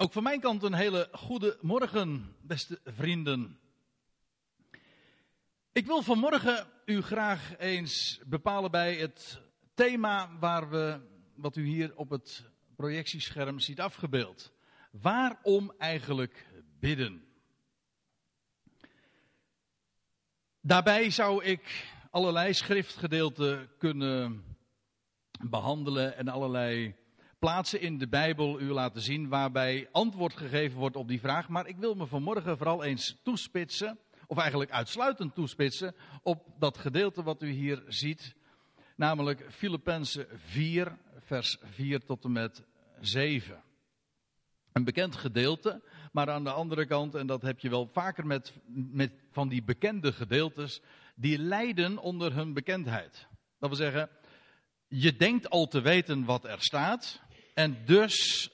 Ook van mijn kant een hele goede morgen, beste vrienden. Ik wil vanmorgen u graag eens bepalen bij het thema waar we, wat u hier op het projectiescherm ziet afgebeeld. Waarom eigenlijk bidden? Daarbij zou ik allerlei schriftgedeelten kunnen behandelen en allerlei plaatsen in de Bijbel u laten zien waarbij antwoord gegeven wordt op die vraag. Maar ik wil me vanmorgen vooral eens toespitsen, of eigenlijk uitsluitend toespitsen, op dat gedeelte wat u hier ziet. Namelijk Filippenzen 4, vers 4 tot en met 7. Een bekend gedeelte, maar aan de andere kant, en dat heb je wel vaker met, met van die bekende gedeeltes, die lijden onder hun bekendheid. Dat wil zeggen, je denkt al te weten wat er staat, en dus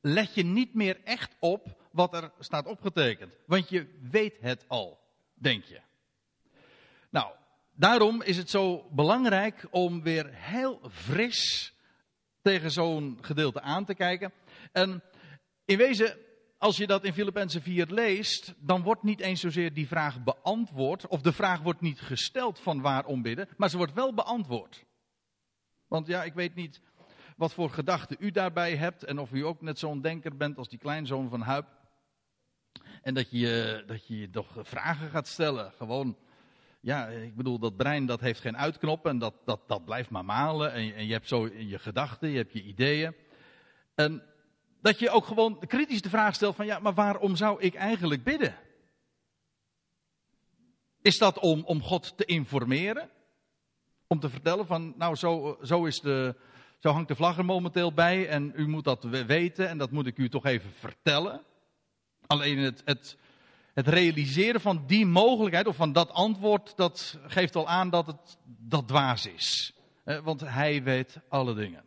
let je niet meer echt op wat er staat opgetekend. Want je weet het al, denk je. Nou, daarom is het zo belangrijk om weer heel fris tegen zo'n gedeelte aan te kijken. En in wezen, als je dat in Filippenzen 4 leest, dan wordt niet eens zozeer die vraag beantwoord, of de vraag wordt niet gesteld van waarom bidden, maar ze wordt wel beantwoord. Want ja, ik weet niet wat voor gedachten u daarbij hebt en of u ook net zo'n denker bent als die kleinzoon van Huip. En dat je, dat je toch vragen gaat stellen. Gewoon, ja, ik bedoel, dat brein dat heeft geen uitknop en dat, dat, dat blijft maar malen. En, en je hebt zo je gedachten, je hebt je ideeën. En dat je ook gewoon kritisch de vraag stelt van, ja, maar waarom zou ik eigenlijk bidden? Is dat om, om God te informeren? Om te vertellen van, nou, zo, zo is de, zo hangt de vlag er momenteel bij en u moet dat weten en dat moet ik u toch even vertellen. Alleen het, het, het realiseren van die mogelijkheid of van dat antwoord, dat geeft al aan dat het dat dwaas is. Want hij weet alle dingen.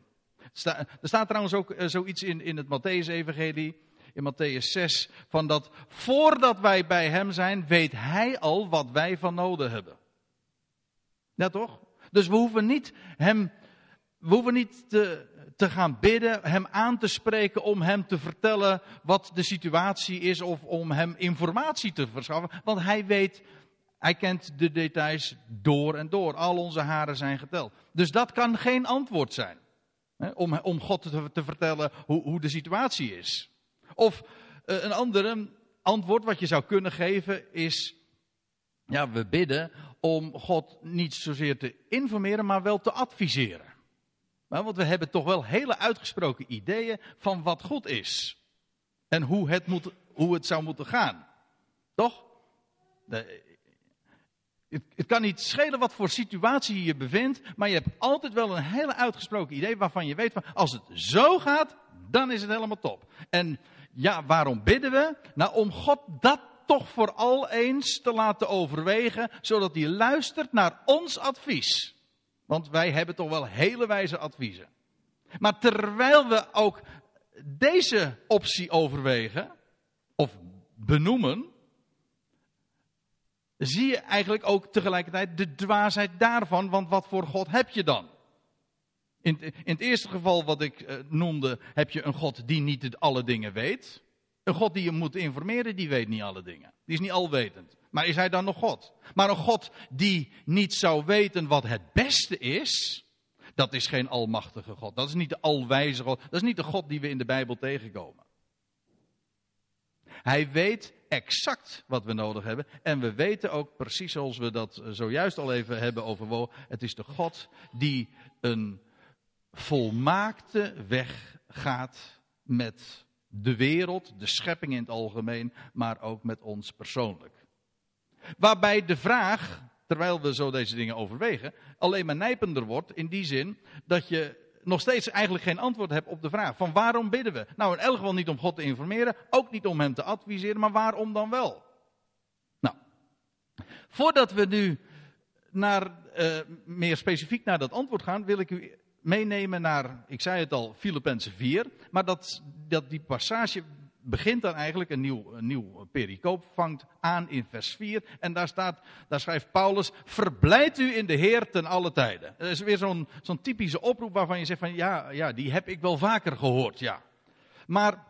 er staat trouwens ook eh, zoiets in, in het Matthäus-evangelie, in Matthäus 6, van dat voordat wij bij hem zijn, weet hij al wat wij van nodig hebben. Ja toch? Dus we hoeven niet hem we hoeven niet te, gaan bidden, hem aan te spreken om hem te vertellen wat de situatie is of om hem informatie te verschaffen. Want hij weet, hij kent de details door en door. Al onze haren zijn geteld. Dus dat kan geen antwoord zijn. Hè, om, om God te, te vertellen hoe, hoe, de situatie is. Of uh, een andere antwoord wat je zou kunnen geven is, ja, we bidden om God niet zozeer te informeren, maar wel te adviseren. Maar want we hebben toch wel hele uitgesproken ideeën van wat goed is. En hoe het, moet, hoe het zou moeten gaan. Toch? Het, het, kan niet schelen wat voor situatie je je bevindt, maar je hebt altijd wel een hele uitgesproken idee waarvan je weet van als het zo gaat, dan is het helemaal top. En ja, waarom bidden we? Nou, om God dat toch vooral eens te laten overwegen, zodat hij luistert naar ons advies. Want wij hebben toch wel hele wijze adviezen. Maar terwijl we ook deze optie overwegen, of benoemen, zie je eigenlijk ook tegelijkertijd de dwaasheid daarvan, want wat voor God heb je dan? In, in het eerste geval wat ik eh, noemde, heb je een God die niet alle dingen weet. Een God die je moet informeren, die weet niet alle dingen. Die is niet alwetend. Maar is hij dan nog God? Maar een God die niet zou weten wat het beste is, dat is geen almachtige God. Dat is niet de alwijze God. Dat is niet de God die we in de Bijbel tegenkomen. Hij weet exact wat we nodig hebben. En we weten ook precies zoals we dat zojuist al even hebben overwogen. Het is de God die een volmaakte weg gaat met de wereld, de schepping in het algemeen, maar ook met ons persoonlijk. Waarbij de vraag, terwijl we zo deze dingen overwegen, alleen maar nijpender wordt in die zin dat je nog steeds eigenlijk geen antwoord hebt op de vraag van waarom bidden we? Nou, in elk geval niet om God te informeren, ook niet om Hem te adviseren, maar waarom dan wel? Nou, voordat we nu naar, uh, meer specifiek naar dat antwoord gaan, wil ik u meenemen naar, ik zei het al, Filippenzen 4. Maar dat, dat die passage begint dan eigenlijk, een nieuw, nieuw pericoop vangt aan in vers 4. En daar staat, daar schrijft Paulus, verblijd u in de Heer ten alle tijden. Dat is weer zo'n zo'n typische oproep waarvan je zegt van, ja, ja, die heb ik wel vaker gehoord, ja. Maar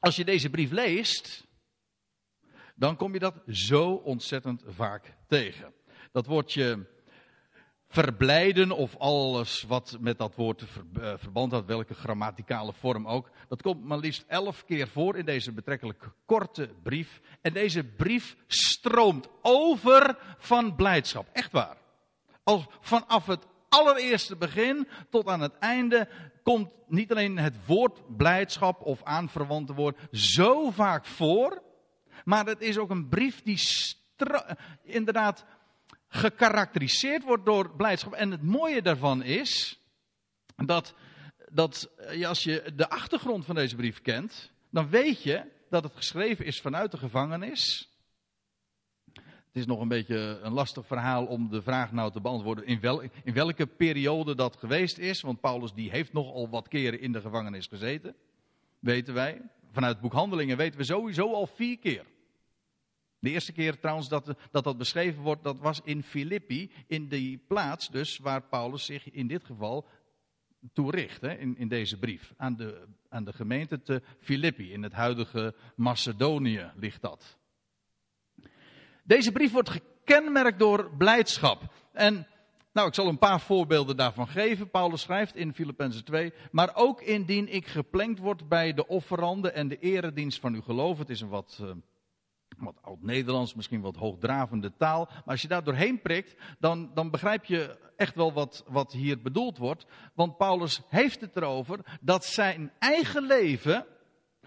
als je deze brief leest, dan kom je dat zo ontzettend vaak tegen. Dat woordje verblijden of alles wat met dat woord eh, verband had, welke grammaticale vorm ook. Dat komt maar liefst elf keer voor in deze betrekkelijk korte brief. En deze brief stroomt over van blijdschap. Echt waar. Al vanaf het allereerste begin tot aan het einde komt niet alleen het woord blijdschap of aanverwante woord zo vaak voor. Maar het is ook een brief die inderdaad gekarakteriseerd wordt door blijdschap. En het mooie daarvan is dat, dat eh, als je de achtergrond van deze brief kent, dan weet je dat het geschreven is vanuit de gevangenis. Het is nog een beetje een lastig verhaal om de vraag nou te beantwoorden in, wel, in welke periode dat geweest is. Want Paulus die heeft nogal wat keren in de gevangenis gezeten. Weten wij. Vanuit het boek Handelingen weten we sowieso al vier keer. De eerste keer trouwens dat, dat dat beschreven wordt, dat was in Filippi, in die plaats dus waar Paulus zich in dit geval toe richt, hè, in, in deze brief. Aan de, aan de gemeente te Filippi, in het huidige Macedonië ligt dat. Deze brief wordt gekenmerkt door blijdschap. En nou, ik zal een paar voorbeelden daarvan geven. Paulus schrijft in Filippenzen 2, maar ook indien ik geplenkt word bij de offeranden en de eredienst van uw geloof. Het is een wat... Wat oud-Nederlands, misschien wat hoogdravende taal. Maar als je daar doorheen prikt, dan, dan begrijp je echt wel wat, wat hier bedoeld wordt. Want Paulus heeft het erover dat zijn eigen leven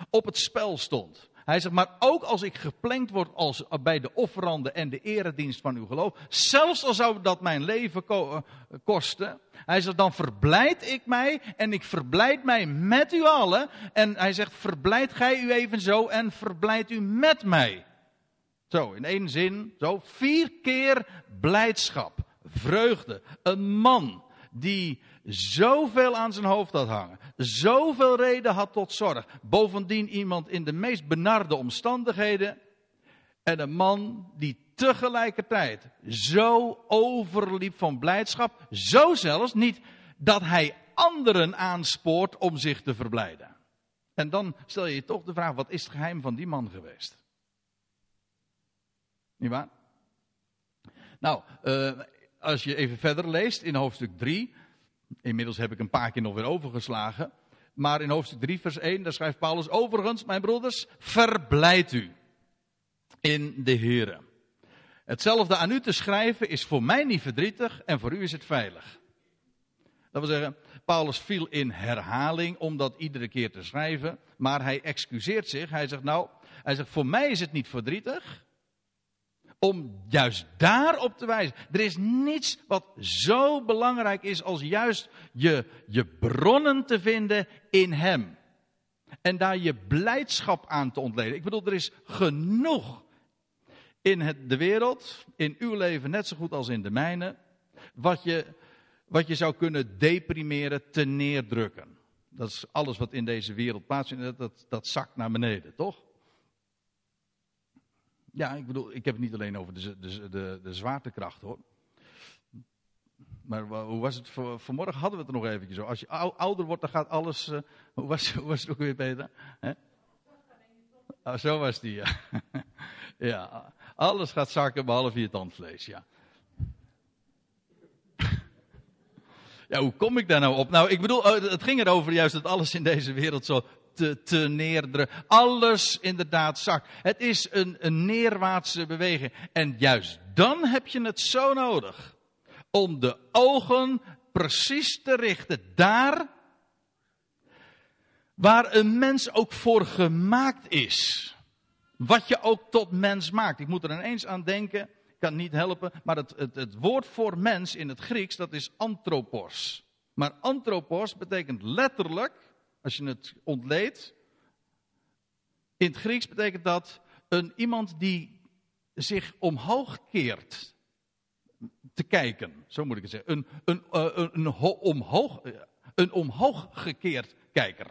op het spel stond. Hij zegt, maar ook als ik geplenkt word als, bij de offeranden en de eredienst van uw geloof, zelfs al zou dat mijn leven eh, kosten, hij zegt, dan verblijd ik mij en ik verblijd mij met u allen. En hij zegt, verblijd gij u evenzo en verblijd u met mij. Zo, in één zin, zo vier keer blijdschap, vreugde. Een man die zoveel aan zijn hoofd had hangen, zoveel reden had tot zorg. Bovendien iemand in de meest benarde omstandigheden. En een man die tegelijkertijd zo overliep van blijdschap, zo zelfs niet dat hij anderen aanspoort om zich te verblijden. En dan stel je je toch de vraag: wat is het geheim van die man geweest? Niet waar? Nou, uh, als je even verder leest in hoofdstuk 3. Inmiddels heb ik een paar keer nog weer overgeslagen. Maar in hoofdstuk 3, vers 1, daar schrijft Paulus: Overigens, mijn broeders, verblijd u in de Heer. Hetzelfde aan u te schrijven is voor mij niet verdrietig en voor u is het veilig. Dat wil zeggen, Paulus viel in herhaling om dat iedere keer te schrijven, maar hij excuseert zich. Hij zegt nou, hij zegt voor mij is het niet verdrietig, om juist daarop te wijzen. Er is niets wat zo belangrijk is als juist je, je bronnen te vinden in Hem. En daar je blijdschap aan te ontleden. Ik bedoel, er is genoeg in het, de wereld, in uw leven net zo goed als in de mijne, wat je, wat je zou kunnen deprimeren, te neerdrukken. Dat is alles wat in deze wereld plaatsvindt, dat, dat zakt naar beneden, toch? Ja, ik bedoel, ik heb het niet alleen over de, de, de, de zwaartekracht hoor. Maar hoe was het voor, vanmorgen? Hadden we het er nog eventjes over. Als je ouder wordt, dan gaat alles. Uh, hoe, was, was het ook weer, Peter? Oh, zo was die, ja. ja. Alles gaat zakken behalve je tandvlees, ja. Ja, hoe kom ik daar nou op? Nou, ik bedoel, oh, het ging erover juist dat alles in deze wereld zo te, neerderen. Alles inderdaad zakt. Het is een, een neerwaartse beweging. En juist dan heb je het zo nodig. Om de ogen precies te richten. Daar waar een mens ook voor gemaakt is. Wat je ook tot mens maakt. Ik moet er ineens aan denken. Kan niet helpen. Maar het, het, het woord voor mens in het Grieks, dat is anthropos. Maar anthropos betekent letterlijk als je het ontleedt. In het Grieks betekent dat een, iemand die zich omhoog keert te kijken. Zo moet ik het zeggen. Een, een, eh, een, een, omhoog, een omhoog gekeerd kijker.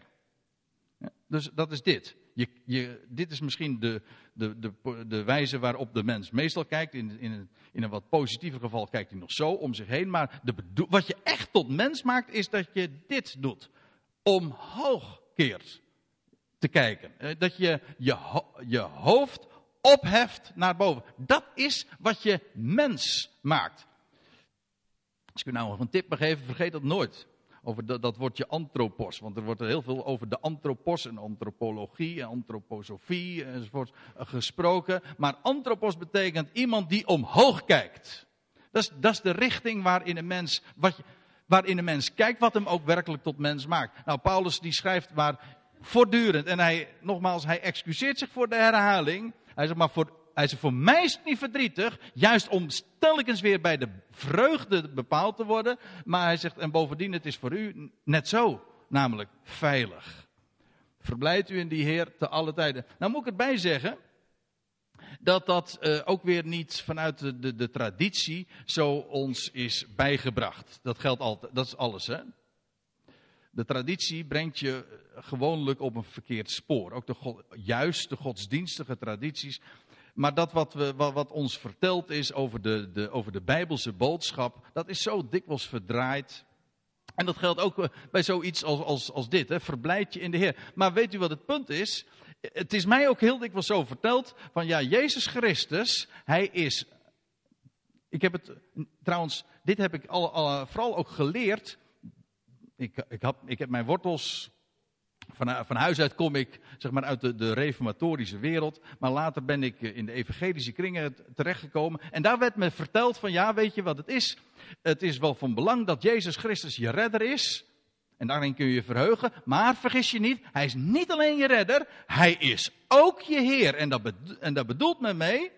dus dat is dit. Je, je, dit is misschien de, de, de, de wijze waarop de mens meestal kijkt. In, in, in een wat positiever geval kijkt hij nog zo om zich heen. Maar de, wat je echt tot mens maakt, is dat je dit doet omhoog keert. te kijken. Eh, Dat je je, je hoofd opheft naar boven. Dat is wat je mens maakt. Als ik u nou nog een tip mag geven, vergeet dat nooit. Over dat, dat woordje antropos. Want er wordt heel veel over de antropos en antropologie en antroposofie enzovoort eh, gesproken. Maar antropos betekent iemand die omhoog kijkt. Dat is, dat is de richting waarin een mens, wat waarin een mens kijkt, wat hem ook werkelijk tot mens maakt. Nou, Paulus die schrijft maar voortdurend. En hij, nogmaals, hij excuseert zich voor de herhaling. Hij zegt maar, voor, hij zegt, voor mij is het niet verdrietig. Juist om telkens weer bij de vreugde bepaald te worden. Maar hij zegt, en bovendien, het is voor u net zo. Namelijk veilig. Verblijdt u in die Heer te alle tijden. Nou moet ik erbij zeggen dat dat eh, ook weer niet vanuit de, de, de traditie zo ons is bijgebracht. Dat geldt altijd, dat is alles hè. De traditie brengt je gewoonlijk op een verkeerd spoor. Ook de juist de godsdienstige tradities. Maar dat wat, we, wat, wat ons verteld is over de, de, over de Bijbelse boodschap, dat is zo dikwijls verdraaid. En dat geldt ook eh, bij zoiets als, als, als dit, hè. verblijd je in de Heer. Maar weet u wat het punt is? Het is mij ook heel dikwijls zo verteld van ja, Jezus Christus, hij is. Ik heb het trouwens, dit heb ik al, al, vooral ook geleerd. Ik, ik, had, ik heb mijn wortels. Van, van huis uit kom ik zeg maar, uit de, de reformatorische wereld. Maar later ben ik in de evangelische kringen terechtgekomen. En daar werd me verteld van ja, weet je wat het is? Het is wel van belang dat Jezus Christus je redder is. En daarin kun je je verheugen. Maar vergis je niet, hij is niet alleen je redder, hij is ook je Heer. En dat, bedo- en dat bedoelt me mee.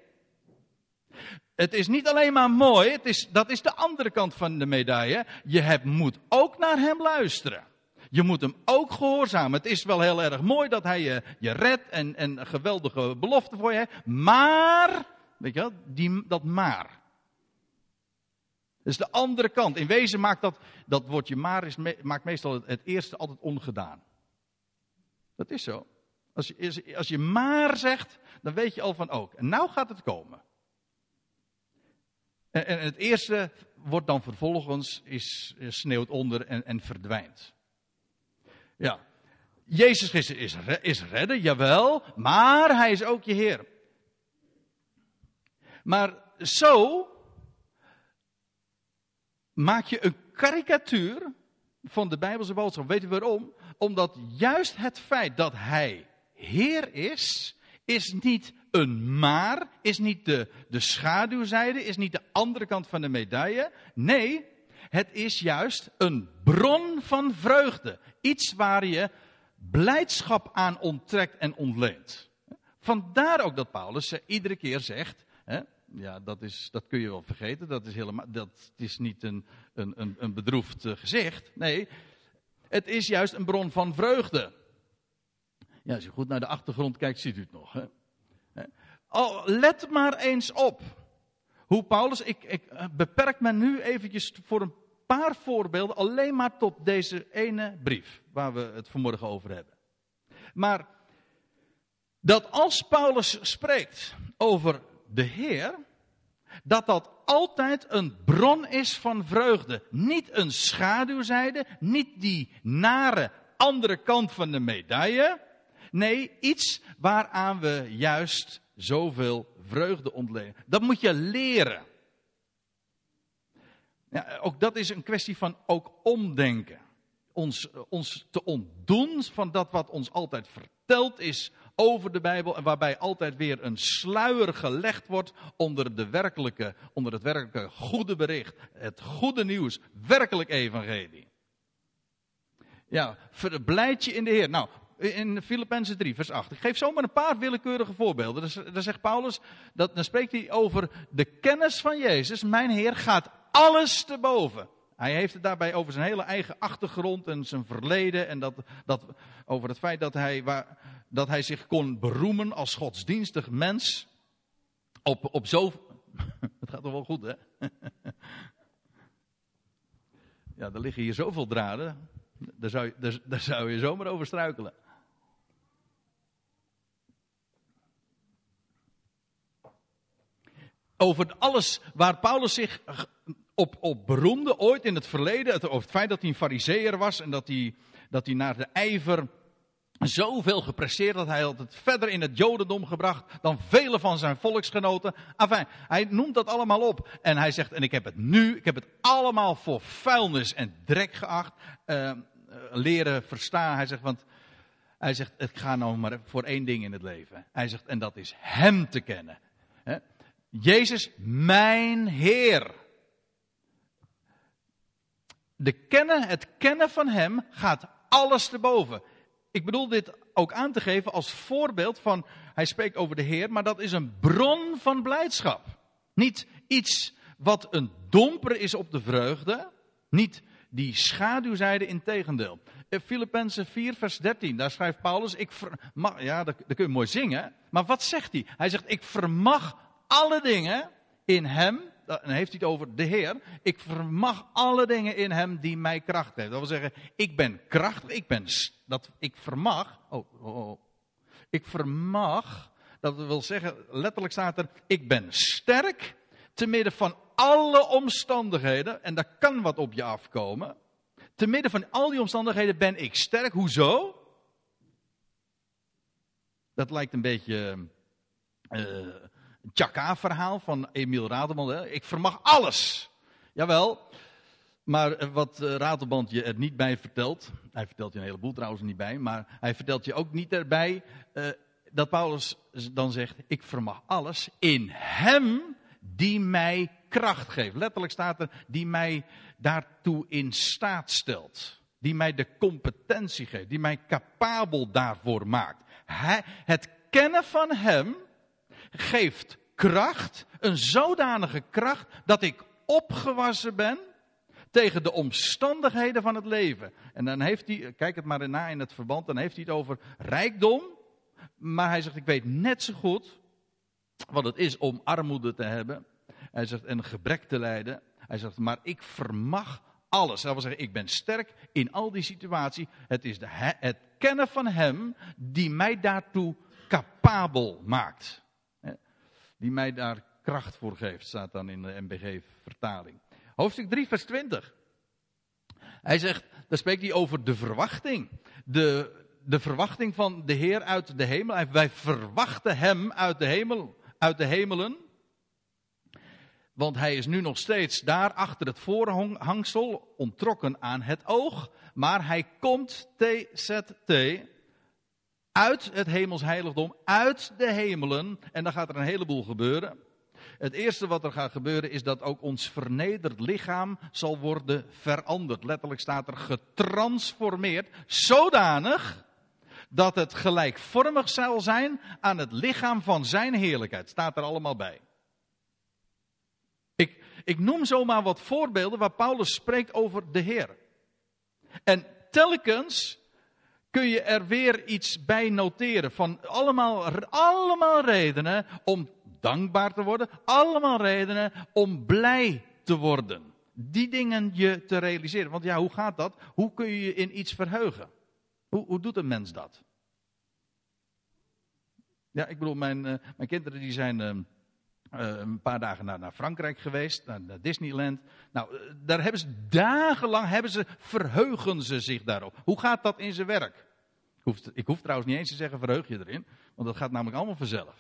Het is niet alleen maar mooi, het is, dat is de andere kant van de medaille. Je hebt, moet ook naar hem luisteren. Je moet hem ook gehoorzamen. Het is wel heel erg mooi dat hij je, je redt en, en een geweldige belofte voor je. Maar, weet je wel, die, dat maar. Is de andere kant. In wezen maakt dat, dat woordje maar is, maakt meestal het, het eerste altijd ongedaan. Dat is zo. Als je, als je maar zegt, dan weet je al van ook. En nou gaat het komen. En, en het eerste wordt dan vervolgens, is, sneeuwt onder en, en verdwijnt. Ja. Jezus Christus is, is redder, jawel, maar hij is ook je Heer. Maar zo maak je een karikatuur van de Bijbelse boodschap. Weet u waarom? Omdat juist het feit dat hij Heer is, is niet een maar, is niet de, de schaduwzijde, is niet de andere kant van de medaille. Nee, het is juist een bron van vreugde. Iets waar je blijdschap aan onttrekt en ontleent. Vandaar ook dat Paulus iedere keer zegt, ja, dat, is, dat kun je wel vergeten, dat is, helemaal, dat is niet een, een, een, bedroefd eh, gezicht. Nee, het is juist een bron van vreugde. Ja, als je goed naar de achtergrond kijkt, ziet u het nog. Hè? Oh, let maar eens op. Hoe Paulus, ik, ik eh, beperk me nu eventjes voor een paar voorbeelden alleen maar tot deze ene brief waar we het vanmorgen over hebben. Maar dat als Paulus spreekt over de Heer, dat dat altijd een bron is van vreugde. Niet een schaduwzijde, niet die nare andere kant van de medaille. Nee, iets waaraan we juist zoveel vreugde ontlenen. Dat moet je leren. Ja, ook dat is een kwestie van ook omdenken. Ons, ons te ontdoen van dat wat ons altijd verteld is over de Bijbel en waarbij altijd weer een sluier gelegd wordt onder, de werkelijke, onder het werkelijke goede bericht, het goede nieuws, werkelijk evangelie. Ja, verblijd je in de Heer. Nou, in Filippenzen 3, vers 8. Ik geef zomaar een paar willekeurige voorbeelden. Dan zegt Paulus, dat, dan spreekt hij over de kennis van Jezus. Mijn Heer gaat alles te boven. Hij heeft het daarbij over zijn hele eigen achtergrond en zijn verleden. En dat, dat, over het feit dat hij, waar, dat hij zich kon beroemen als godsdienstig mens. Op, op zo. Het gaat toch wel goed, hè? Ja, er liggen hier zoveel draden. Daar zou, je, daar, zou je zomaar over struikelen. Over alles waar Paulus zich op, op beroemde ooit in het verleden. Het, over het feit dat hij een fariseer was en dat hij, dat hij naar de ijver zoveel gepresseerd dat hij had het verder in het Jodendom gebracht dan vele van zijn volksgenoten. Enfin, hij noemt dat allemaal op. En hij zegt, en ik heb het nu, ik heb het allemaal voor vuilnis en drek geacht. Uh, leren verstaan. Hij zegt, want hij zegt, ik ga nou maar voor één ding in het leven. Hij zegt, en dat is Hem te kennen. Jezus, mijn Heer. De kennen, het kennen van Hem gaat alles te boven. Ik bedoel dit ook aan te geven als voorbeeld van, hij spreekt over de Heer, maar dat is een bron van blijdschap. Niet iets wat een domper is op de vreugde, niet die schaduwzijde in tegendeel. Filippenzen 4 vers 13, daar schrijft Paulus, ik vermag, ja dat, dat kun je mooi zingen, maar wat zegt hij? Hij zegt, ik vermag alle dingen in hem, dan heeft hij het over de Heer. Ik vermag alle dingen in hem die mij kracht geeft. Dat wil zeggen, ik ben krachtig, ik ben, dat, ik vermag, oh, oh, oh. ik vermag, dat wil zeggen, letterlijk staat er, ik ben sterk, te midden van alle omstandigheden, en daar kan wat op je afkomen, te midden van al die omstandigheden ben ik sterk. Hoezo? Dat lijkt een beetje uh, Chaka-verhaal van Emiel Radelband. Ik vermag alles. Jawel. Maar eh, wat eh, Ratelband je er niet bij vertelt, hij vertelt je een heleboel trouwens niet bij, maar hij vertelt je ook niet erbij uh, dat Paulus dan zegt, ik vermag alles in hem die mij kracht geeft. Letterlijk staat er, die mij daartoe in staat stelt. Die mij de competentie geeft, die mij capabel daarvoor maakt. Het kennen van hem geeft kracht, een zodanige kracht, dat ik opgewassen ben tegen de omstandigheden van het leven. En dan heeft hij, kijk het maar na in het verband, dan heeft hij het over rijkdom. Maar hij zegt, ik weet net zo goed wat het is om armoede te hebben. Hij zegt, en gebrek te lijden. Hij zegt, maar ik vermag alles. Dat wil zeggen, ik ben sterk in al die situatie. Het is de, het kennen van Hem die mij daartoe capabel maakt die mij daar kracht voor geeft, staat dan in de MBG-vertaling. Hoofdstuk 3, vers 20. Hij zegt, daar spreekt hij over de verwachting. De, de verwachting van de Heer uit de hemel. Wij verwachten Hem uit de, hemel, uit de hemelen. Want Hij is nu nog steeds daar achter het voorhangsel, ontrokken aan het oog. Maar Hij komt, TZT, uit het hemels heiligdom, uit de hemelen. En dan gaat er een heleboel gebeuren. Het eerste wat er gaat gebeuren is dat ook ons vernederd lichaam zal worden veranderd. Letterlijk staat er getransformeerd, zodanig dat het gelijkvormig zal zijn aan het lichaam van zijn heerlijkheid. Staat er allemaal bij. Ik, ik noem zomaar wat voorbeelden waar Paulus spreekt over de Heer. En telkens kun je er weer iets bij noteren van allemaal, allemaal redenen om dankbaar te worden, allemaal redenen om blij te worden. Die dingen je te realiseren. Want ja, hoe gaat dat? Hoe kun je je in iets verheugen? Hoe, hoe doet een mens dat? Ja, ik bedoel, mijn, uh, mijn kinderen die zijn uh, uh, een paar dagen naar, naar Frankrijk geweest, naar, Disneyland. Nou, daar hebben ze dagenlang, hebben ze, verheugen ze zich daarop. Hoe gaat dat in zijn werk? Ik hoef trouwens niet eens te zeggen, verheug je erin. Want dat gaat namelijk allemaal vanzelf.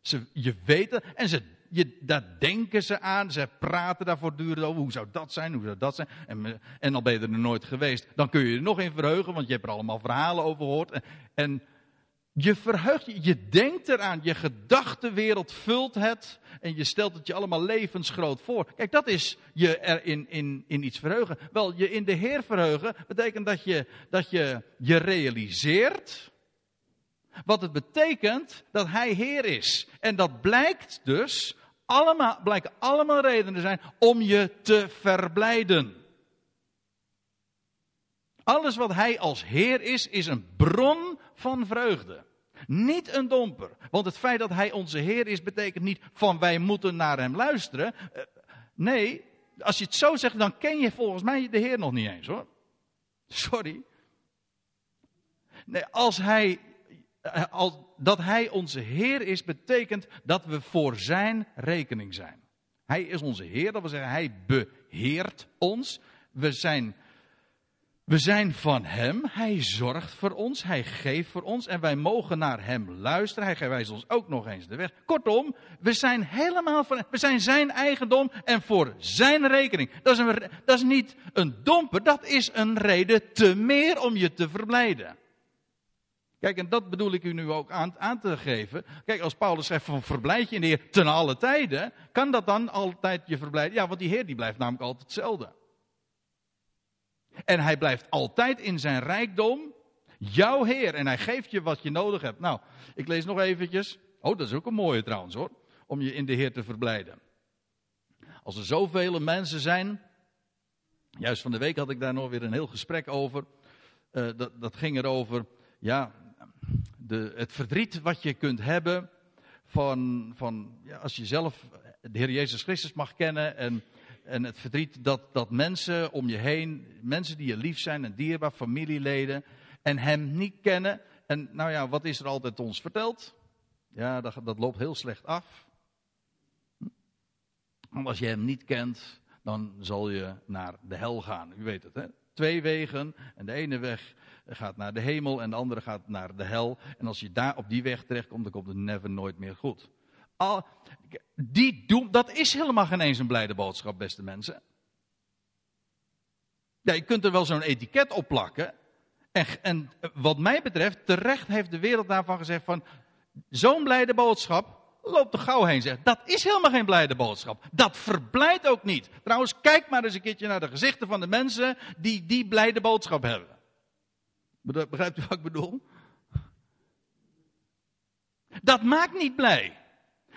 Ze, je weten, en ze, je, daar denken ze aan. Ze praten daar voortdurend over. Hoe zou dat zijn? Hoe zou dat zijn? En, en al ben je er nooit geweest. Dan kun je er nog in verheugen, want je hebt er allemaal verhalen over gehoord. En je verheugt je, je denkt eraan, je gedachtenwereld vult het en je stelt het je allemaal levensgroot voor. Kijk, dat is je er in, in, in iets verheugen. Wel, je in de Heer verheugen betekent dat je dat je, je realiseert wat het betekent dat Hij Heer is. En dat blijkt dus, allemaal, blijken allemaal redenen zijn om je te verblijden. Alles wat Hij als Heer is, is een bron van vreugde. Niet een domper. Want het feit dat hij onze Heer is, betekent niet van wij moeten naar hem luisteren. Eh, nee, als je het zo zegt, dan ken je volgens mij de Heer nog niet eens hoor. Sorry. Nee, als hij, eh, als, dat hij onze Heer is, betekent dat we voor zijn rekening zijn. Hij is onze Heer, dat wil zeggen, hij beheert ons. We zijn We zijn van Hem, Hij zorgt voor ons, Hij geeft voor ons en wij mogen naar Hem luisteren. Hij wijst ons ook nog eens de weg. Kortom, we zijn helemaal van we zijn Zijn eigendom en voor Zijn rekening. Dat is, een, dat is niet een domper, dat is een reden te meer om je te verblijden. Kijk, en dat bedoel ik u nu ook aan, aan te geven. Kijk, als Paulus zegt van verblijd je in de Heer ten alle tijden, kan dat dan altijd je verblijden? Ja, want die Heer die blijft namelijk altijd hetzelfde. En hij blijft altijd in zijn rijkdom jouw Heer. En hij geeft je wat je nodig hebt. Nou, ik lees nog eventjes. Oh, dat is ook een mooie trouwens hoor. Om je in de Heer te verblijden. Als er zoveel mensen zijn. Juist van de week had ik daar nog weer een heel gesprek over. Uh, dat, dat ging erover. Ja, de, het verdriet wat je kunt hebben. Van, van ja, als je zelf de Heer Jezus Christus mag kennen. En en het verdriet dat, dat mensen om je heen, mensen die je lief zijn en dierbaar, familieleden, en hem niet kennen. En nou ja, wat is er altijd ons verteld? Ja, dat, dat loopt heel slecht af. Want als je hem niet kent, dan zal je naar de hel gaan. U weet het, hè? Twee wegen. En de ene weg gaat naar de hemel en de andere gaat naar de hel. En als je daar op die weg terechtkomt, dan komt het never nooit meer goed. Die doen, dat is helemaal geen eens een blijde boodschap, beste mensen. Ja, je kunt er wel zo'n etiket op plakken. En, en wat mij betreft, terecht heeft de wereld daarvan gezegd van, zo'n blijde boodschap, loopt er gauw heen zeg. Dat is helemaal geen blijde boodschap. Dat verblijdt ook niet. Trouwens, kijk maar eens een keertje naar de gezichten van de mensen die die blijde boodschap hebben. Begrijpt u wat ik bedoel? Dat maakt niet blij.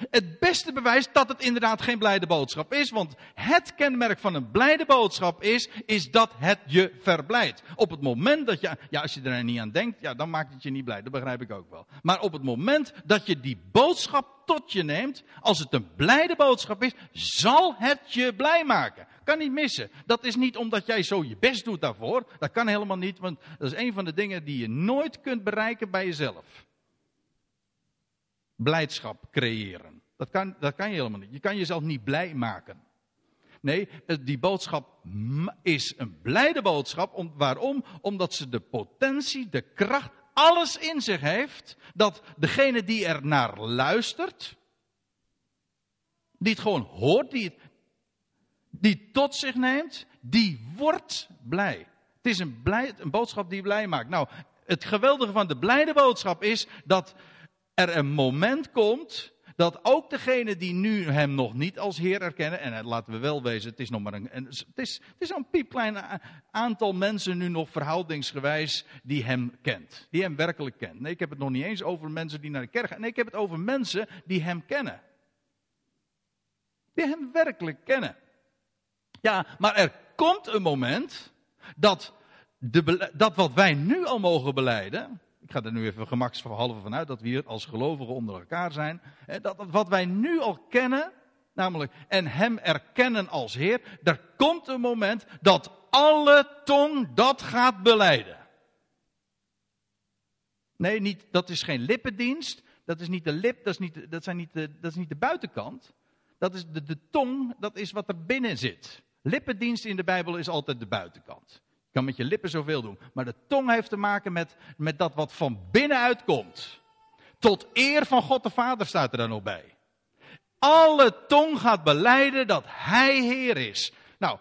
Het beste bewijs dat het inderdaad geen blijde boodschap is. Want het kenmerk van een blijde boodschap is, is dat het je verblijdt. Op het moment dat je, ja als je er niet aan denkt, ja dan maakt het je niet blij. Dat begrijp ik ook wel. Maar op het moment dat je die boodschap tot je neemt, als het een blijde boodschap is, zal het je blij maken. Kan niet missen. Dat is niet omdat jij zo je best doet daarvoor. Dat kan helemaal niet, want dat is een van de dingen die je nooit kunt bereiken bij jezelf blijdschap creëren. Dat kan, dat kan je helemaal niet. Je kan jezelf niet blij maken. Nee, die boodschap is een blijde boodschap. Om, waarom? Omdat ze de potentie, de kracht, alles in zich heeft. Dat degene die er naar luistert, die het gewoon hoort, die het, die tot zich neemt, die wordt blij. Het is een, blij, een boodschap die blij maakt. Nou, het geweldige van de blijde boodschap is dat er een moment komt dat ook degenen die nu hem nog niet als Heer erkennen, en laten we wel wezen, het is nog maar een, het is, het is een piepklein aantal mensen nu nog verhoudingsgewijs die hem kent. Die hem werkelijk kent. Nee, ik heb het nog niet eens over mensen die naar de kerk gaan. Nee, ik heb het over mensen die hem kennen. Die hem werkelijk kennen. Ja, maar er komt een moment dat, de, dat wat wij nu al mogen beleiden, ik ga er nu even gemaksverhalve vanuit dat we hier als gelovigen onder elkaar zijn. Dat wat wij nu al kennen, namelijk en hem erkennen als Heer, er komt een moment dat alle tong dat gaat beleiden. Nee, niet, dat is geen lippendienst. Dat is niet de lip, dat is niet, dat zijn niet de, dat is niet de buitenkant. Dat is de, de tong, dat is wat er binnen zit. Lippendienst in de Bijbel is altijd de buitenkant kan met je lippen zoveel doen. Maar de tong heeft te maken met, met dat wat van binnenuit komt. Tot eer van God de Vader staat er dan nog bij. Alle tong gaat beleiden dat Hij Heer is. Nou,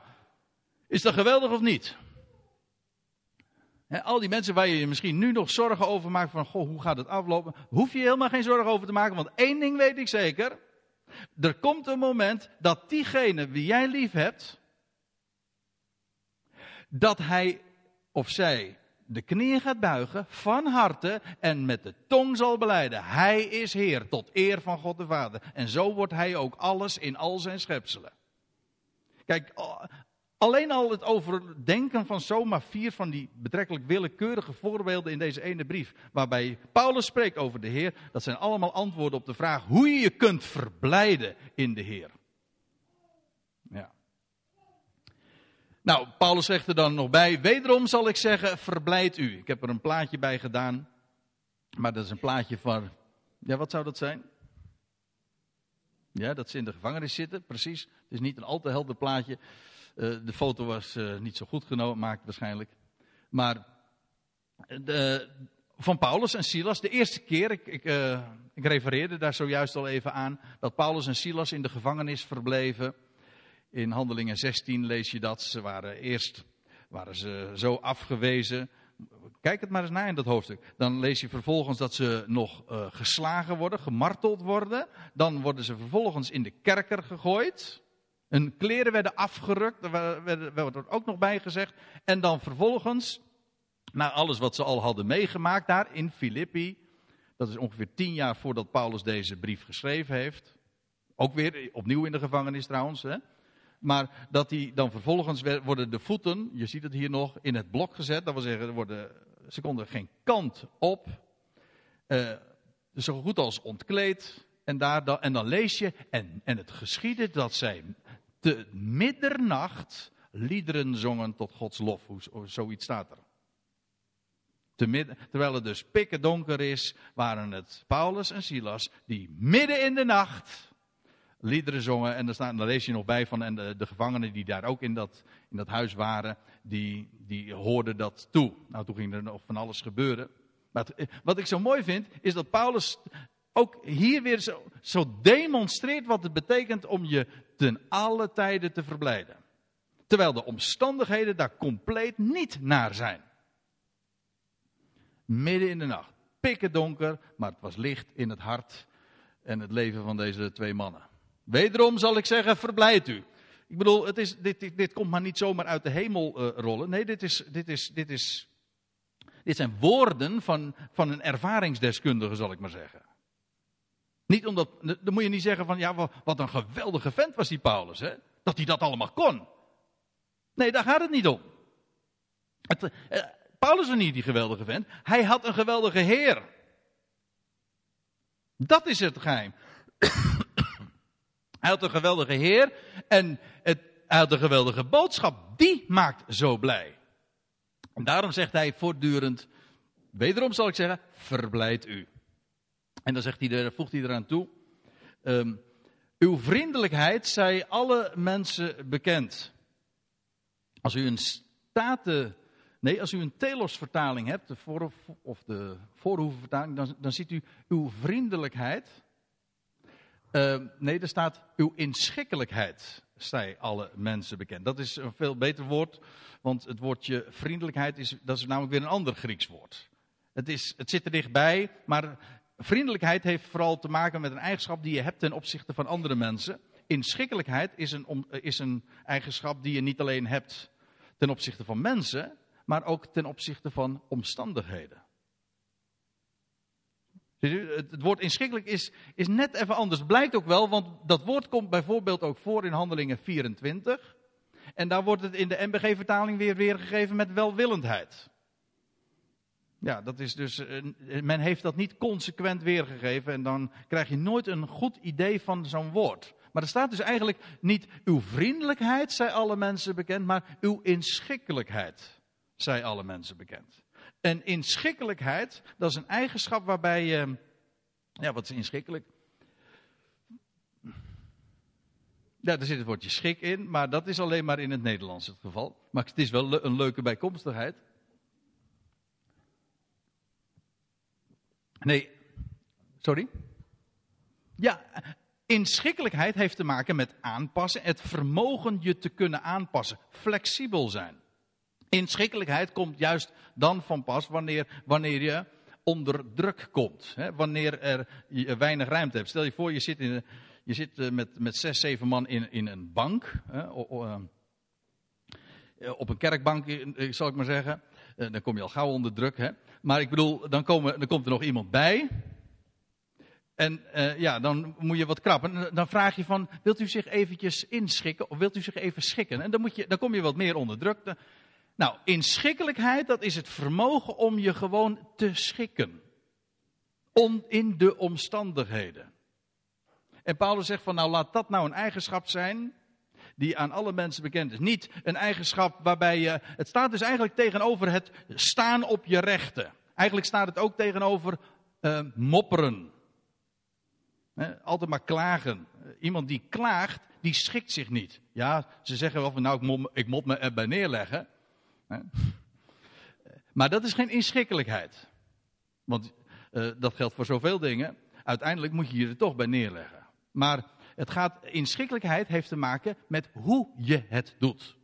is dat geweldig of niet? al die mensen waar je je misschien nu nog zorgen over maakt van, goh, hoe gaat het aflopen? Hoef je helemaal geen zorgen over te maken, want één ding weet ik zeker. Er komt een moment dat diegene wie jij lief hebt, dat hij of zij de knieën gaat buigen van harte en met de tong zal beleiden. Hij is Heer tot eer van God de Vader. En zo wordt hij ook alles in al zijn schepselen. Kijk, alleen al het overdenken van zomaar vier van die betrekkelijk willekeurige voorbeelden in deze ene brief, waarbij Paulus spreekt over de Heer, dat zijn allemaal antwoorden op de vraag hoe je je kunt verblijden in de Heer. Nou, Paulus zegt er dan nog bij, wederom zal ik zeggen, verblijd u. Ik heb er een plaatje bij gedaan, maar dat is een plaatje van, ja, wat zou dat zijn? Ja, dat ze in de gevangenis zitten, precies. Het is niet een al te helder plaatje. Uh, de foto was uh, niet zo goed genomen, maakt waarschijnlijk. Maar de, van Paulus en Silas, de eerste keer, ik, ik, ik refereerde daar zojuist al even aan, dat Paulus en Silas in de gevangenis verbleven. In Handelingen 16 lees je dat. Ze waren eerst waren ze zo afgewezen. Kijk het maar eens na in dat hoofdstuk. Dan lees je vervolgens dat ze nog uh, geslagen worden, gemarteld worden. Dan worden ze vervolgens in de kerker gegooid. Hun kleren werden afgerukt, daar werd er ook nog bij gezegd. En dan vervolgens, na alles wat ze al hadden meegemaakt daar in Filippi. Dat is ongeveer tien jaar voordat Paulus deze brief geschreven heeft. Ook weer opnieuw in de gevangenis trouwens. Hè? Maar dat die dan vervolgens worden de voeten, je ziet het hier nog, in het blok gezet. Dat wil zeggen, worden, ze konden geen kant op. Uh, zo goed als ontkleed. En, daar, dan, en dan lees je, en, en het geschiedde dat zij te middernacht liederen zongen tot Gods lof. Hoe, zoiets staat er. Te midden, terwijl het dus pikken donker is, waren het Paulus en Silas die midden in de nacht liederen zongen. En daar, staat, lees je nog bij van en de, de, gevangenen die daar ook in dat, in dat huis waren, die, die hoorden dat toe. Nou, toen ging er nog van alles gebeuren. Maar wat ik zo mooi vind, is dat Paulus ook hier weer zo, zo demonstreert wat het betekent om je ten alle tijden te verblijden. Terwijl de omstandigheden daar compleet niet naar zijn. Midden in de nacht, pikken donker, maar het was licht in het hart en het leven van deze twee mannen. Wederom zal ik zeggen, verblijd u. Ik bedoel, het is, dit, dit, komt maar niet zomaar uit de hemel uh, rollen. Nee, dit, is, dit, is, dit, is, dit zijn woorden van, van een ervaringsdeskundige, zal ik maar zeggen. Niet omdat, dan moet je niet zeggen van, ja, wat een geweldige vent was die Paulus, hè? Dat hij dat allemaal kon. Nee, daar gaat het niet om. Uh, Paulus was niet die geweldige vent. Hij had een geweldige Heer. Dat is het geheim. Hij had een geweldige Heer en het, hij had een geweldige boodschap. Die maakt zo blij. En daarom zegt hij voortdurend, wederom zal ik zeggen, verblijd u. En dan zegt hij, voegt hij eraan toe, um, uw vriendelijkheid zij alle mensen bekend. Als u een staten, nee, als u een Telos-vertaling hebt, of de voorhoevenvertaling, dan, dan ziet u uw vriendelijkheid uh, nee, er staat uw inschikkelijkheid zij alle mensen bekend. Dat is een veel beter woord, want het woordje vriendelijkheid is, dat is namelijk weer een ander Grieks woord. Het, is, het zit er dichtbij, maar vriendelijkheid heeft vooral te maken met een eigenschap die je hebt ten opzichte van andere mensen. Inschikkelijkheid is een, is een eigenschap die je niet alleen hebt ten opzichte van mensen, maar ook ten opzichte van omstandigheden. Het woord inschikkelijk is, is net even anders. Blijkt ook wel, want dat woord komt bijvoorbeeld ook voor in Handelingen 24. En daar wordt het in de MBG-vertaling weer weergegeven met welwillendheid. Ja, dat is dus, eh, men heeft dat niet consequent weergegeven en dan krijg je nooit een goed idee van zo'n woord. Maar er staat dus eigenlijk niet uw vriendelijkheid, zij alle mensen bekend, maar uw inschikkelijkheid, zij alle mensen bekend. En inschikkelijkheid, dat is een eigenschap waarbij je. Ja, wat is inschikkelijk? Ja, er zit het woordje schik in, maar dat is alleen maar in het Nederlands het geval. Maar het is wel een leuke bijkomstigheid. Nee, sorry? Ja, inschikkelijkheid heeft te maken met aanpassen, het vermogen je te kunnen aanpassen, flexibel zijn. Inschikkelijkheid komt juist dan van pas wanneer, wanneer je onder druk komt. Hè? Wanneer er je weinig ruimte hebt. Stel je voor, je zit, in, je zit eh, met, met zes, zeven man in, in een bank. Hè? Eh, op een kerkbank, eh, zal ik maar zeggen. Dan kom je al gauw onder druk. Hè? Maar ik bedoel, dan, komen, dan komt er nog iemand bij. En ja, dan moet je wat krappen. Dan vraag je van, wilt u zich eventjes inschikken of wilt u zich even schikken? En dan, moet je, dan kom je wat meer onder druk. Nou, inschikkelijkheid, dat is het vermogen om je gewoon te schikken. Om, in de omstandigheden. En Paulus zegt van, nou laat dat nou een eigenschap zijn die aan alle mensen bekend is. Niet een eigenschap waarbij je, het staat dus eigenlijk tegenover het staan op je rechten. Eigenlijk staat het ook tegenover uh, mopperen. altijd maar klagen. Iemand die klaagt, die schikt zich niet. Ja, ze zeggen wel van nou, ik moet, ik moet me erbij neerleggen. Maar dat is geen inschikkelijkheid. Want uh, dat geldt voor zoveel dingen. Uiteindelijk moet je je er toch bij neerleggen. Maar het gaat, inschikkelijkheid heeft te maken met hoe je het doet.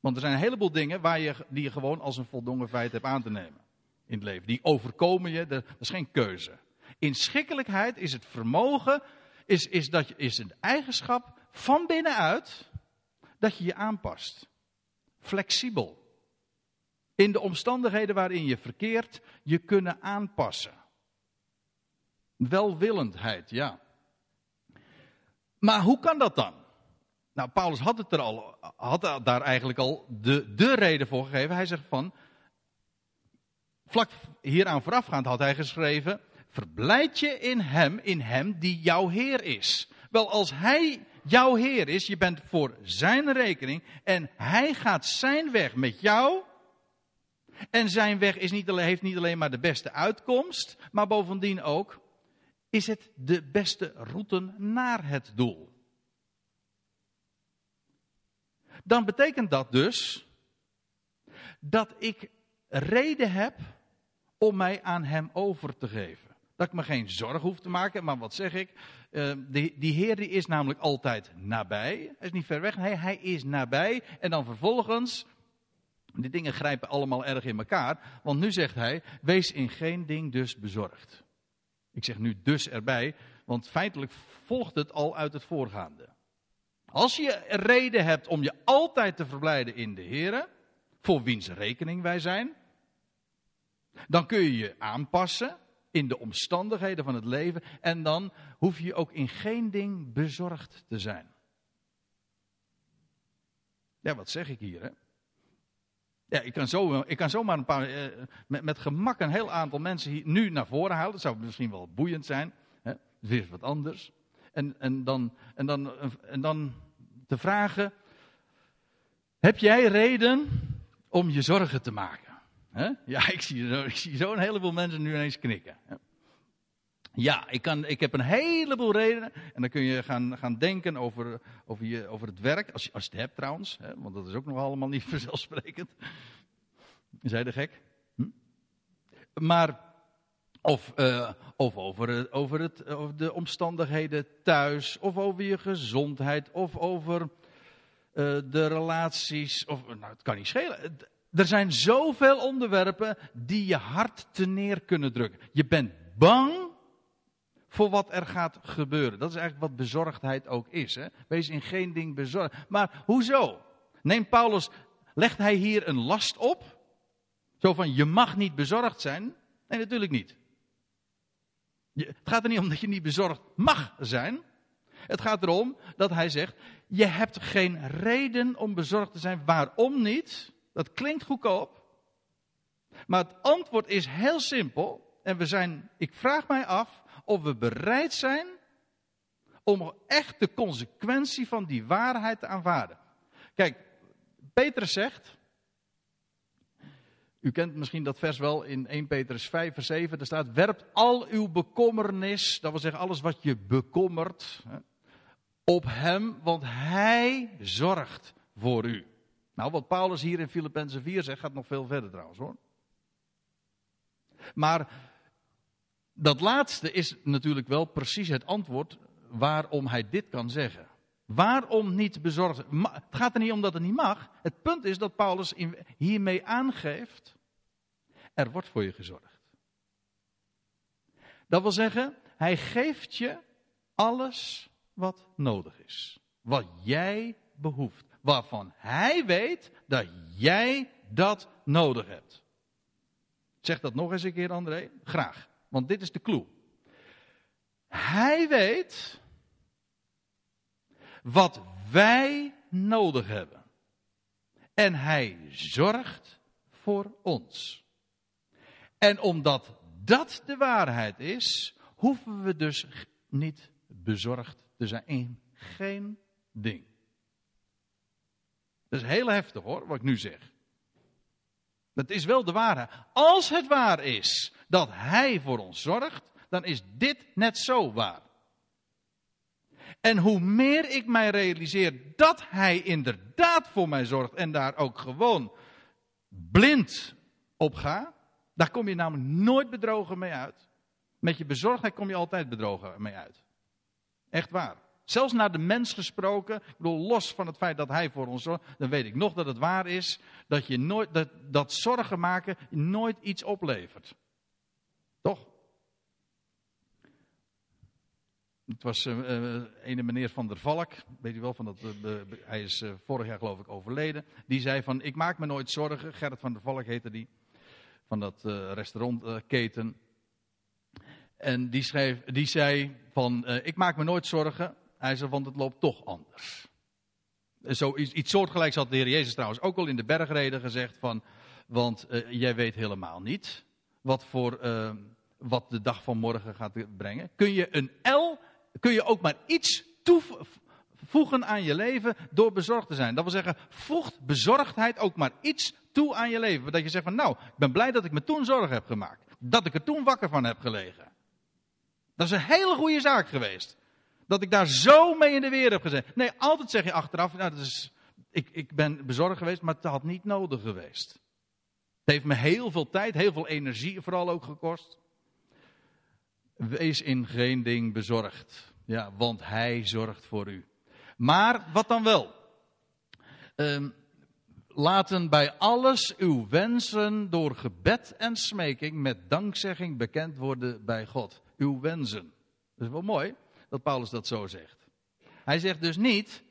Want er zijn een heleboel dingen waar je, die je gewoon als een voldongen feit hebt aan te nemen. In het leven. Die overkomen je, dat is geen keuze. Inschikkelijkheid is het vermogen, is, is, dat is een eigenschap van binnenuit dat je je aanpast. Flexibel. In de omstandigheden waarin je verkeert, je kunnen aanpassen. Welwillendheid, ja. Maar hoe kan dat dan? Nou, Paulus had, het er al, had daar eigenlijk al de, de reden voor gegeven. Hij zegt van, vlak hieraan voorafgaand had hij geschreven, verblijd je in hem, in hem die jouw Heer is. Wel, als hij jouw Heer is, je bent voor zijn rekening en hij gaat zijn weg met jou. En zijn weg is niet alleen, heeft niet alleen maar de beste uitkomst, maar bovendien ook is het de beste route naar het doel. Dan betekent dat dus dat ik reden heb om mij aan hem over te geven. Dat ik me geen zorgen hoef te maken, maar wat zeg ik? Uh, die, Heer die is namelijk altijd nabij. Hij is niet ver weg, hij is nabij. En dan vervolgens, die dingen grijpen allemaal erg in elkaar. Want nu zegt hij, wees in geen ding dus bezorgd. Ik zeg nu dus erbij, want feitelijk volgt het al uit het voorgaande. Als je reden hebt om je altijd te verblijden in de Heer, voor wiens rekening wij zijn, dan kun je je aanpassen in de omstandigheden van het leven en dan hoef je ook in geen ding bezorgd te zijn. Ja, wat zeg ik hier? Ja, ik kan, zo, ik kan zomaar een paar, eh, met, met, gemak een heel aantal mensen hier nu naar voren halen. Dat zou misschien wel boeiend zijn. Hè? Weer wat anders. En, en, dan, en, dan, en dan te vragen: Heb jij reden om je zorgen te maken? Hè? Ja, ik zie, ik zie zo een heleboel mensen nu ineens knikken. Ja, ik, kan, ik heb een heleboel redenen. En dan kun je gaan, gaan denken over, over, je, over het werk. Als je, als je het hebt trouwens. Hè, want dat is ook nog allemaal niet vanzelfsprekend. Zij de gek? Hm? Maar. Of, uh, of over, over, het, over de omstandigheden thuis. Of over je gezondheid. Of over uh, de relaties. Of, nou, het kan niet schelen. Er zijn zoveel onderwerpen die je hart te neer kunnen drukken. Je bent bang voor wat er gaat gebeuren. Dat is eigenlijk wat bezorgdheid ook is. Hè? Wees in geen ding bezorgd. Maar hoezo? Neemt Paulus, legt hij hier een last op? Zo van, je mag niet bezorgd zijn? Nee, natuurlijk niet. Het gaat er niet om dat je niet bezorgd mag zijn. Het gaat erom dat hij zegt, je hebt geen reden om bezorgd te zijn. Waarom niet? Dat klinkt goedkoop. Maar het antwoord is heel simpel. En we zijn, ik vraag mij af, of we bereid zijn om echt de consequentie van die waarheid te aanvaarden. Kijk, Petrus zegt, u kent misschien dat vers wel in 1 Petrus 5 vers 7, daar staat, werpt al uw bekommernis, dat wil zeggen alles wat je bekommert, op hem, want hij zorgt voor u. Nou, wat Paulus hier in Filippenzen 4 zegt, gaat nog veel verder trouwens hoor. Maar dat laatste is natuurlijk wel precies het antwoord waarom hij dit kan zeggen. Waarom niet bezorgd? Het gaat er niet om dat het niet mag. Het punt is dat Paulus hiermee aangeeft: er wordt voor je gezorgd. Dat wil zeggen, hij geeft je alles wat nodig is. Wat jij behoeft. Waarvan hij weet dat jij dat nodig hebt. Zeg dat nog eens een keer, André. Graag. Want dit is de clue. Hij weet wat wij nodig hebben. En hij zorgt voor ons. En omdat dat de waarheid is, hoeven we dus niet bezorgd te zijn in geen ding. Dat is heel heftig hoor, wat ik nu zeg. Dat is wel de waarheid. Als het waar is dat Hij voor ons zorgt, dan is dit net zo waar. En hoe meer ik mij realiseer dat Hij inderdaad voor mij zorgt en daar ook gewoon blind op ga, Daar kom je namelijk nooit bedrogen mee uit. Met je bezorgdheid kom je altijd bedrogen mee uit. Echt waar. Zelfs naar de mens gesproken, ik bedoel, los van het feit dat hij voor ons zorgt, dan weet ik nog dat het waar is dat, je nooit, dat, dat zorgen maken nooit iets oplevert. Toch? Het was uh, ene meneer Van der Valk, weet u wel, van dat, uh, hij is vorig jaar geloof ik overleden. Die zei van, ik maak me nooit zorgen. Gerrit van der Valk heette die, van dat restaurantketen. En die, schreef, die zei van, ik maak me nooit zorgen. Hij zei, want het loopt toch anders. Zo, iets, iets soortgelijks had de Heer Jezus trouwens ook al in de bergreden gezegd van, want jij weet helemaal niet wat, voor, wat de dag van morgen gaat brengen. Kun je een L kun je ook maar iets toevoegen aan je leven door bezorgd te zijn. Dat wil zeggen, voegt bezorgdheid ook maar iets toe aan je leven. Dat je zegt van nou, ik ben blij dat ik me toen zorgen heb gemaakt. Dat ik er toen wakker van heb gelegen. Dat is een hele goede zaak geweest. Dat ik daar zo mee in de weer heb gezet. Nee, altijd zeg je achteraf, nou, dat is, ik, ik ben bezorgd geweest, maar het had niet nodig geweest. Het heeft me heel veel tijd, heel veel energie vooral ook gekost. Wees in geen ding bezorgd. Ja, want hij zorgt voor u. Maar wat dan wel? Um, laten bij alles uw wensen door gebed en smeking met dankzegging bekend worden bij God. Uw wensen. Dat is wel mooi dat Paulus dat zo zegt. Hij zegt dus niet,